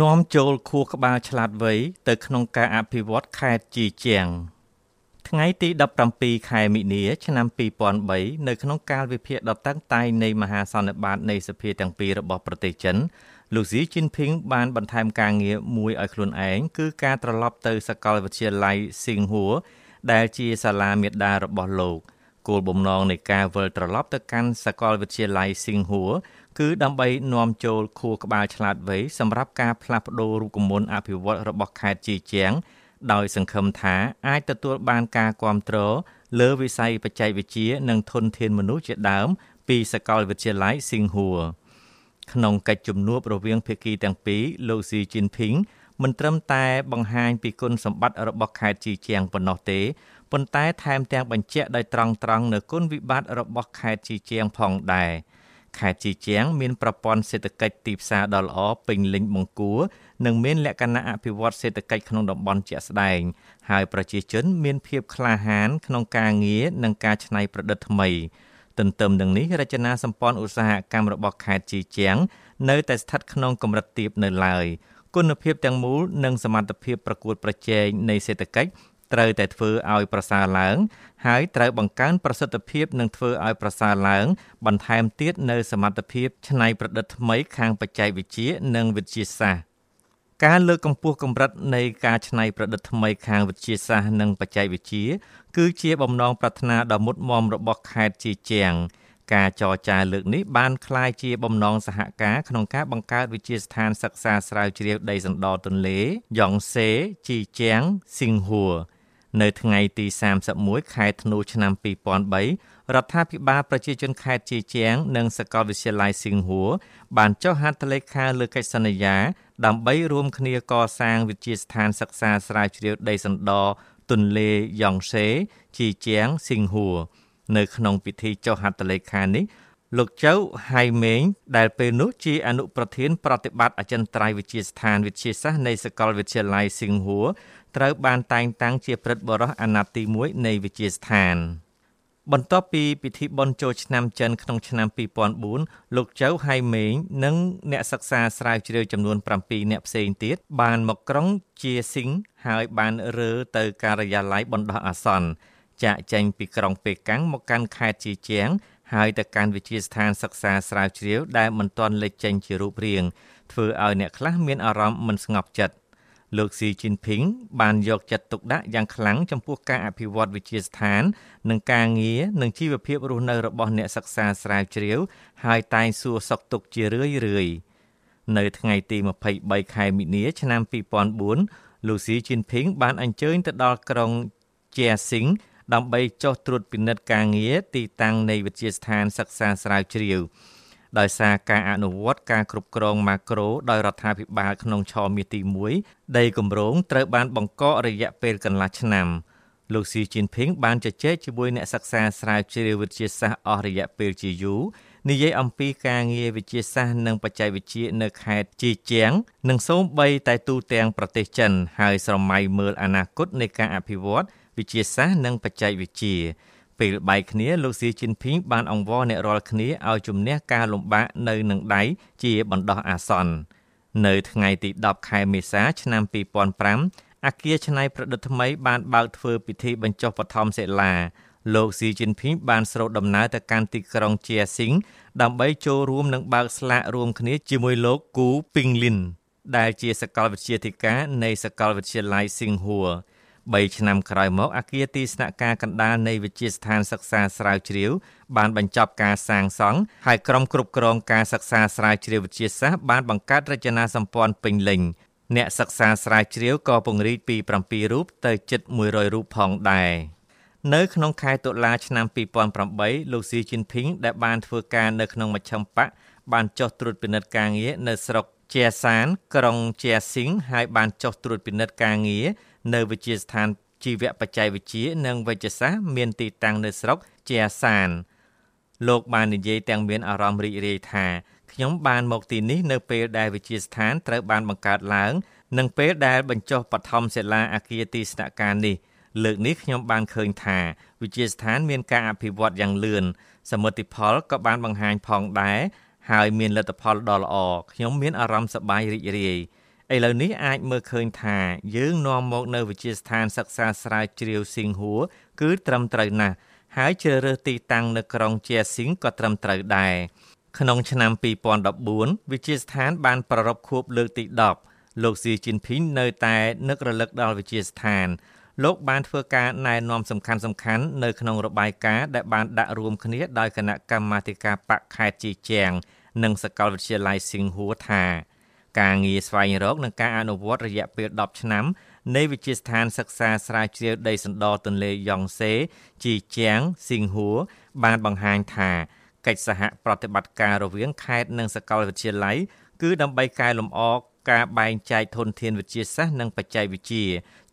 នាំចូលខួរក្បាលឆ្លាតវៃទៅក្នុងការអភិវឌ្ឍខេត្តជីជាងថ្ងៃទី17ខែមិនិនាឆ្នាំ2003នៅក្នុងកាលវិភាគដ៏តឹងតែងនៃមហាសន្និបាតនៃសភាទាំងពីររបស់ប្រទេសចិនលោកស៊ីជីនភីងបានបន្ថែមការងារមួយឲ្យខ្លួនឯងគឺការត្រឡប់ទៅសាកលវិទ្យាល័យស៊ីងហួរដែលជាសាលាមេដារបស់លោកគោលបំណងនៃការវិលត្រឡប់ទៅកាន់សាកលវិទ្យាល័យស៊ីងហួរ គឺដើម្បីនាំចូលខួរក្បាលឆ្លាតវៃសម្រាប់ការផ្លាស់ប្តូររូបមន្តអភិវឌ្ឍរបស់ខេត្តជីជាងដោយសង្ឃឹមថាអាចទទួលបានការគ្រប់គ្រងលើវិស័យបច្ចេកវិទ្យានិងធនធានមនុស្សជាដើមពីសាកលវិទ្យាល័យស៊ីងហួរក្នុងកិច្ចជំនួបរវាងភាគីទាំងពីរលោកស៊ីជីនភីងមិនត្រឹមតែបង្ហាញពីគុណសម្បត្តិរបស់ខេត្តជីជាងប៉ុណ្ណោះទេប៉ុន្តែថែមទាំងបញ្ជាក់ដោយត្រង់ត្រង់នូវគុណវិបត្តិរបស់ខេត្តជីជាងផងដែរ ខេត្តជីជាង មានប្រព័ន្ធសេដ្ឋកិច្ចទីផ្សារដ៏ល្អពេញលេញបង្គួរនិងមានលក្ខណៈអភិវឌ្ឍសេដ្ឋកិច្ចក្នុងតំបន់ជាក់ស្ដែងហើយប្រជាជនមានភាពក្លាហានក្នុងការងារនិងការច្នៃប្រឌិតថ្មីទន្ទឹមនឹងនេះរចនាសម្ព័ន្ធឧស្សាហកម្មរបស់ខេត្តជីជាង នៅតែស្ថិតក្នុងកម្រិតទាបនៅឡើយគុណភាពទាំងមូលនិងសមត្ថភាពប្រកួតប្រជែងនៃសេដ្ឋកិច្ច ត្រូវតែធ្វើឲ្យប្រសើរឡើងហើយត្រូវបង្កើនប្រសិទ្ធភាពនិងធ្វើឲ្យប្រសើរឡើងបន្ថែមទៀតនៅសមត្ថភាពច្នៃប្រឌិតថ្មីខាងបច្ចេកវិទ្យានិងវិទ្យាសាស្ត្រការលើកកម្ពស់កម្រិតនៃការច្នៃប្រឌិតថ្មីខាងវិទ្យាសាស្ត្រនិងបច្ចេកវិទ្យាគឺជាបំណងប្រាថ្នាដ៏មុតមមរបស់ខេត្តជាជាងការចរចាលើកនេះបានคล้ายជាបំណងសហការក្នុងការបង្កើតវិទ្យាស្ថានសិក្សាស្រាវជ្រាវដីសណ្ដទន្លេយ៉ងសេជីជាងស៊ីងហួរ នៅថ្ងៃទី31ខែធ្នូឆ្នាំ2003រដ្ឋាភិបាលប្រជាជនខេត្តជាជាង និងសាកលវិទ្យាល័យស៊ីងហួរបានចុះហត្ថលេខាលើកិច្ចសន្យា ដើម្បីរួមគ្នាកសាងវិទ្យាស្ថានសិក្សាស្រាវជ្រាវដីសណ្ដទន្លេយ៉ងសេជីជាងស៊ីងហួរនៅក្នុងពិធីចុះហត្ថលេខានេះ លោកចៅហៃមេងដែលពេលនោះជាអនុប្រធានប្រតិបត្តិអចិន្ត្រៃយ៍វិទ្យាស្ថានវិទ្យាសាស្ត្រនៃសាកលវិទ្យាល័យស៊ីងហួរត្រូវបានតែងតាំងជាព្រឹទ្ធបរិះអាណត្តិទី1នៃវិទ្យាស្ថានបន្ទាប់ពីពិធីបុណ្យចូលឆ្នាំចិនក្នុងឆ្នាំ2004លោកចៅហៃមេងនិងអ្នកសិក្សាស្រាវជ្រាវចំនួន7អ្នកផ្សេងទៀតបានមកក្រុងជាស៊ីងហើយបានរើទៅការិយាល័យបណ្ដោះអាសន្នចាក់ចេញពីក្រុងប៉េកាំងមកកាន់ខេត្តជាជាង ហើយទៅកាន់វិទ្យាស្ថានសិក្សាស្រាវជ្រាវដែលមិនទាន់លេចចេញជារូបរាងធ្វើឲ្យអ្នកខ្លះមានអារម្មណ៍មិនស្ងប់ចិត្តលោកស៊ីជីនភីងបានយកចិត្តទុកដាក់យ៉ាងខ្លាំងចំពោះការអភិវឌ្ឍវិទ្យាស្ថាននិងការងារនិងជីវភាពរស់នៅរបស់អ្នកសិក្សាស្រាវជ្រាវហើយតែងសួរសុខទុក្ខជារឿយរឿយនៅថ្ងៃទី23ខែមិនិនាឆ្នាំ2004លោកស៊ីជីនភីងបានអញ្ជើញទៅដល់ក្រុងជាស៊ីង ដើម្បីចុះត្រួតពិនិត្យការងារទីតាំងនៃវិទ្យាស្ថានសិក្សាស្រាវជ្រាវដោយសារការអនុវត្តការគ្រប់គ្រងម៉ាក្រូដោយរដ្ឋាភិបាលក្នុងឆមាសទី1ដីគម្រោងត្រូវបានបង្កករយៈពេលកន្លះឆ្នាំលោកស៊ីជីនភីងបានជជែកជាមួយអ្នកសិក្សាស្រាវជ្រាវវិទ្យាសាស្ត្រអស់រយៈពេលជាយូរ និយាយអំពីការងារវិទ្យាសាស្ត្រនិងបច្ចេកវិទ្យានៅខេត្តជីជាង និងសូម្បីតែទូទាំងប្រទេសចិន ហើយស្រមៃមើលអនាគតនៃការអភិវឌ្ឍវិទ្យាសាស្ត្រនិងបច្ចេកវិទ្យាពេលបែកគ្នាលោកស៊ីជីនភីងបានអង្វរអ្នករាល់គ្នាឲ្យជំនះការលំបាកនៅនឹងដៃជាបណ្ដោះអាសន្ននៅថ្ងៃទី10ខែមេសាឆ្នាំ2005អគារច្នៃប្រឌិតថ្មីបានបើកធ្វើពិធីបញ្ចុះបឋមសិលា លោកស៊ីជីនភីងបានស្រូតដំណើរទៅកាន់ទីក្រុងជាស៊ីងដើម្បីចូលរួមនឹងបើកស្លាករួមគ្នាជាមួយលោកគូពីងលីនដែលជាសកលវិទ្យាធិការនៃសកលវិទ្យាល័យស៊ីងហួរ3ឆ្នាំក្រោយមកអគារទីស្នាក់ការកណ្ដាលនៃវិទ្យាស្ថានសិក្សាស្រាវជ្រាវបានបញ្ចប់ការសាងសង់ហើយក្រុមគ្រប់គ្រងការសិក្សាស្រាវជ្រាវវិទ្យាសាស្ត្របានបង្កើតរចនាសម្ព័ន្ធពេញលេញអ្នកសិក្សាស្រាវជ្រាវក៏ពង្រីកពី7រូបទៅជិត100រូបផងដែរ នៅក្នុងខែតុលាឆ្នាំ2008លោកស៊ីជីនភីងដែលបានធ្វើការនៅក្នុងមជ្ឈមបកបានចុះត្រួតពិនិត្យការងារនៅស្រុកជាសាន ក្រុងជាស៊ីងហើយបានចុះត្រួតពិនិត្យការងារនៅវិទ្យាស្ថានជីវបច្ចេកវិទ្យានិងវិទ្យាសាស្ត្រមានទីតាំងនៅស្រុកជាសាន លោកបាននិយាយទាំងមានអារម្មណ៍រីករាយថាខ្ញុំបានមកទីនេះនៅពេលដែលវិទ្យាស្ថានត្រូវបានបង្កើតឡើង និងពេលដែលបញ្ចុះបឋមសិលាអគារទីស្នាក់ការនេះ លើកនេះខ្ញុំបានឃើញថាវិទ្យាស្ថានមានការអភិវឌ្ឍយ៉ាងលឿនសមិទ្ធផលក៏បានបង្ហាញផងដែរហើយមានលទ្ធផលដ៏ល្អខ្ញុំមានអារម្មណ៍សប្បាយរីករាយឥឡូវនេះអាចមើលឃើញថាយើងនាំមកនៅវិទ្យាស្ថានសិក្សាស្រាវជ្រាវស៊ីងហួរគឺត្រឹមត្រូវណាស់ហើយជ្រើសរើសទីតាំងនៅក្រុងជាស៊ីងក៏ត្រឹមត្រូវដែរក្នុងឆ្នាំ2014វិទ្យាស្ថានបានប្រារព្ធខួបលើកទី10លោកស៊ីជីនភីងនៅតែនឹករលឹកដល់វិទ្យាស្ថាន លោកបានធ្វើការណែនាំសំខាន់សំខាន់នៅក្នុងរបាយការណ៍ដែលបានដាក់រួមគ្នាដោយគណៈកម្មាធិការបកខេត្តជីជាង និងសាកលវិទ្យាល័យស៊ីងហួរថាការងារស្វែងរកនិងការអនុវត្តរយៈពេល10ឆ្នាំនៃវិទ្យាស្ថានសិក្សាស្រាវជ្រាវដីសណ្ដទន្លេយ៉ង់សេជីជាងស៊ីងហួរបានបង្ហាញថាកិច្ចសហប្រតិបត្តិការរវាងខេត្តនិងសាកលវិទ្យាល័យគឺដើម្បីកែលម្អ ការបែងចែកធនធានវិទ្យាសាស្ត្រនិងបច្ចេកវិទ្យា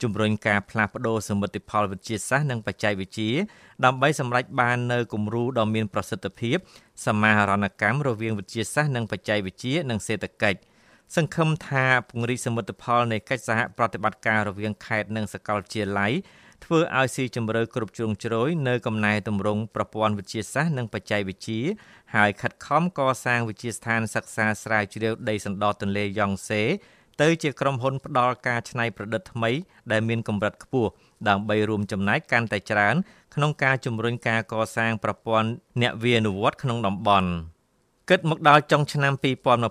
ជំរុញការផ្លាស់ប្តូរសមិទ្ធផលវិទ្យាសាស្ត្រនិងបច្ចេកវិទ្យាដើម្បីសម្រេចបាននូវគំរូដ៏មានប្រសិទ្ធភាពសមាហរណកម្មរវាងវិទ្យាសាស្ត្រនិងបច្ចេកវិទ្យានិងសេដ្ឋកិច្ចសង្ឃឹមថាពង្រីកសមិទ្ធផលនៃកិច្ចសហប្រតិបត្តិការរវាងខេត្តនិងសាកលវិទ្យាល័យ ធ្វើឲ្យស៊ីជម្រៅគ្រប់ជ្រុងជ្រោយនៅកំណែតម្រង់ប្រព័ន្ធវិទ្យាសាស្ត្រនិងបច្ចេកវិទ្យាហើយខិតខំកសាងវិទ្យាស្ថានសិក្សាស្រាវជ្រាវដីសណ្ដទន្លេយ៉ង់សេទៅជាក្រុមហ៊ុនផ្ដល់ការច្នៃប្រឌិតថ្មី ដែលមានកម្រិតខ្ពស់ដើម្បីរួមចំណែកកាន់តែច្រើន ក្នុងការជំរុញការកសាងប្រព័ន្ធអ្នកវានុវត្តក្នុងតំបន់ គិតមកដល់ចុងឆ្នាំ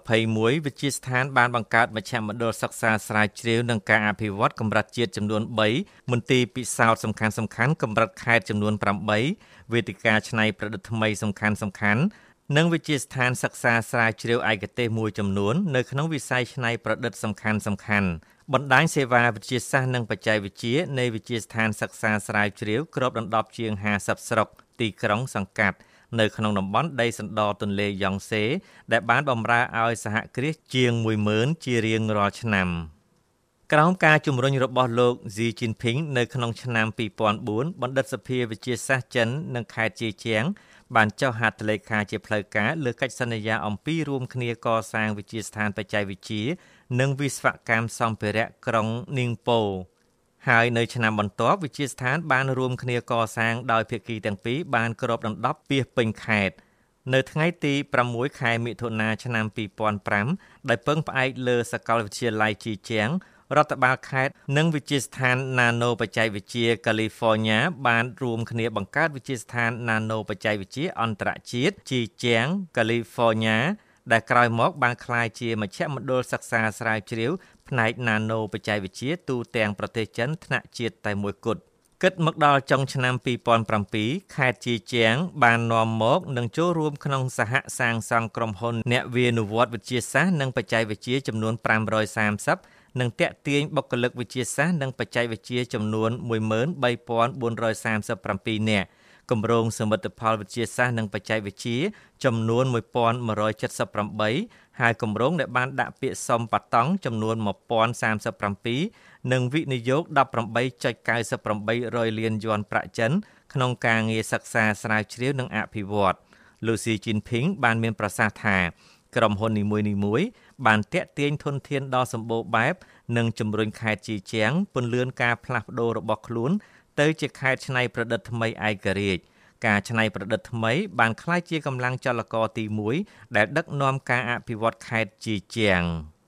2021វិទ្យាស្ថានបានបង្កើតមជ្ឈមណ្ឌលសិក្សាស្រាវជ្រាវនិងការអភិវឌ្ឍកម្រិតជាតិចំនួន3មន្ទីរពិសោធន៍សំខាន់សំខាន់កម្រិតខេត្តចំនួន8វេទិកាច្នៃប្រឌិតថ្មីសំខាន់សំខាន់និងវិទ្យាស្ថានសិក្សាស្រាវជ្រាវឯកទេសមួយចំនួននៅក្នុងវិស័យច្នៃប្រឌិតសំខាន់សំខាន់បណ្ដាញសេវាវិទ្យាសាស្ត្រនិងបច្ចេកវិទ្យានៃវិទ្យាស្ថានសិក្សាស្រាវជ្រាវគ្របដណ្ដប់ជាង50ស្រុកទីក្រុងសង្កាត់ នៅក្នុងតំបន់ដីសណ្ដទន្លេយ៉ង់សេដែលបានបម្រើឲ្យសហគ្រាសជាង10000ជារៀងរាល់ឆ្នាំក្រោមការជំរុញរបស់លោក Xi Jinping នៅក្នុងឆ្នាំ2004បណ្ឌិតសភាវិទ្យាសាស្ត្រចិននិងខេត្តជាជាង បានចុះហត្ថលេខាជាផ្លូវការលើកិច្ចសន្យាអំពីរួមគ្នាកសាងវិទ្យាស្ថានបច្ចេកវិទ្យានិងវិស្វកម្មសម្ភារៈក្រុងនីងប៉ូ ហើយនៅឆ្នាំបន្ទាប់វិទ្យាស្ថានបានរួមគ្នាកសាងដោយភាគីទាំងពីរបានគ្របដណ្ដប់ពាសពេញខេត្តនៅថ្ងៃទី6ខែមិថុនាឆ្នាំ2005ដោយពឹងផ្អែកលើសាកលវិទ្យាល័យជីជាងរដ្ឋបាលខេត្តនិងវិទ្យាស្ថាន Nano បច្ចេកវិទ្យា California បានរួមគ្នាបង្កើតវិទ្យាស្ថាន Nano បច្ចេកវិទ្យាអន្តរជាតិជីជាង California ដែលក្រោយមកបានក្លាយជាមជ្ឈមណ្ឌលសិក្សាស្រាវជ្រាវផ្នែក Nano បច្ចេកវិទ្យាទូទាំងប្រទេសចិនថ្នាក់ជាតិតែមួយគត់គិតមកដល់ចុងឆ្នាំ2007ខេត្តជាជាង បាននាំមកនិងចូលរួមក្នុងសហសាងសង់ក្រុមហ៊ុន អ្នកវានុវត្តវិទ្យាសាស្ត្រនិងបច្ចេកវិទ្យាចំនួន530និងតាក់ទាញបុគ្គលិកវិទ្យាសាស្ត្រនិងបច្ចេកវិទ្យាចំនួន13437នាក់ គម្រោងសមិទ្ធផលវិទ្យាសាស្ត្រនិងបច្ចេកវិទ្យាចំនួន1178ហើយគម្រោងដែលបានដាក់ពាក្យសុំប៉ាតង់ចំនួន1037និងវិនិយោគ18.98លានយួនប្រាក់ចិនក្នុងការងារសិក្សាស្រាវជ្រាវនិងអភិវឌ្ឍលោកស៊ីជីនភីងបានមានប្រសាសន៍ថាក្រុមហ៊ុននីមួយៗបានតាក់ទាញធនធានដ៏សម្បូរបែបនិងជំរុញខេត្តជីជាងពន្លឿនការផ្លាស់ប្ដូររបស់ខ្លួន ទៅជាខេត្តច្នៃប្រឌិតថ្មីឯករាជ្យ ការច្នៃប្រឌិតថ្មីបានក្លាយជាកម្លាំងចលករទី1ដែលដឹកនាំការអភិវឌ្ឍខេត្តជីជាង។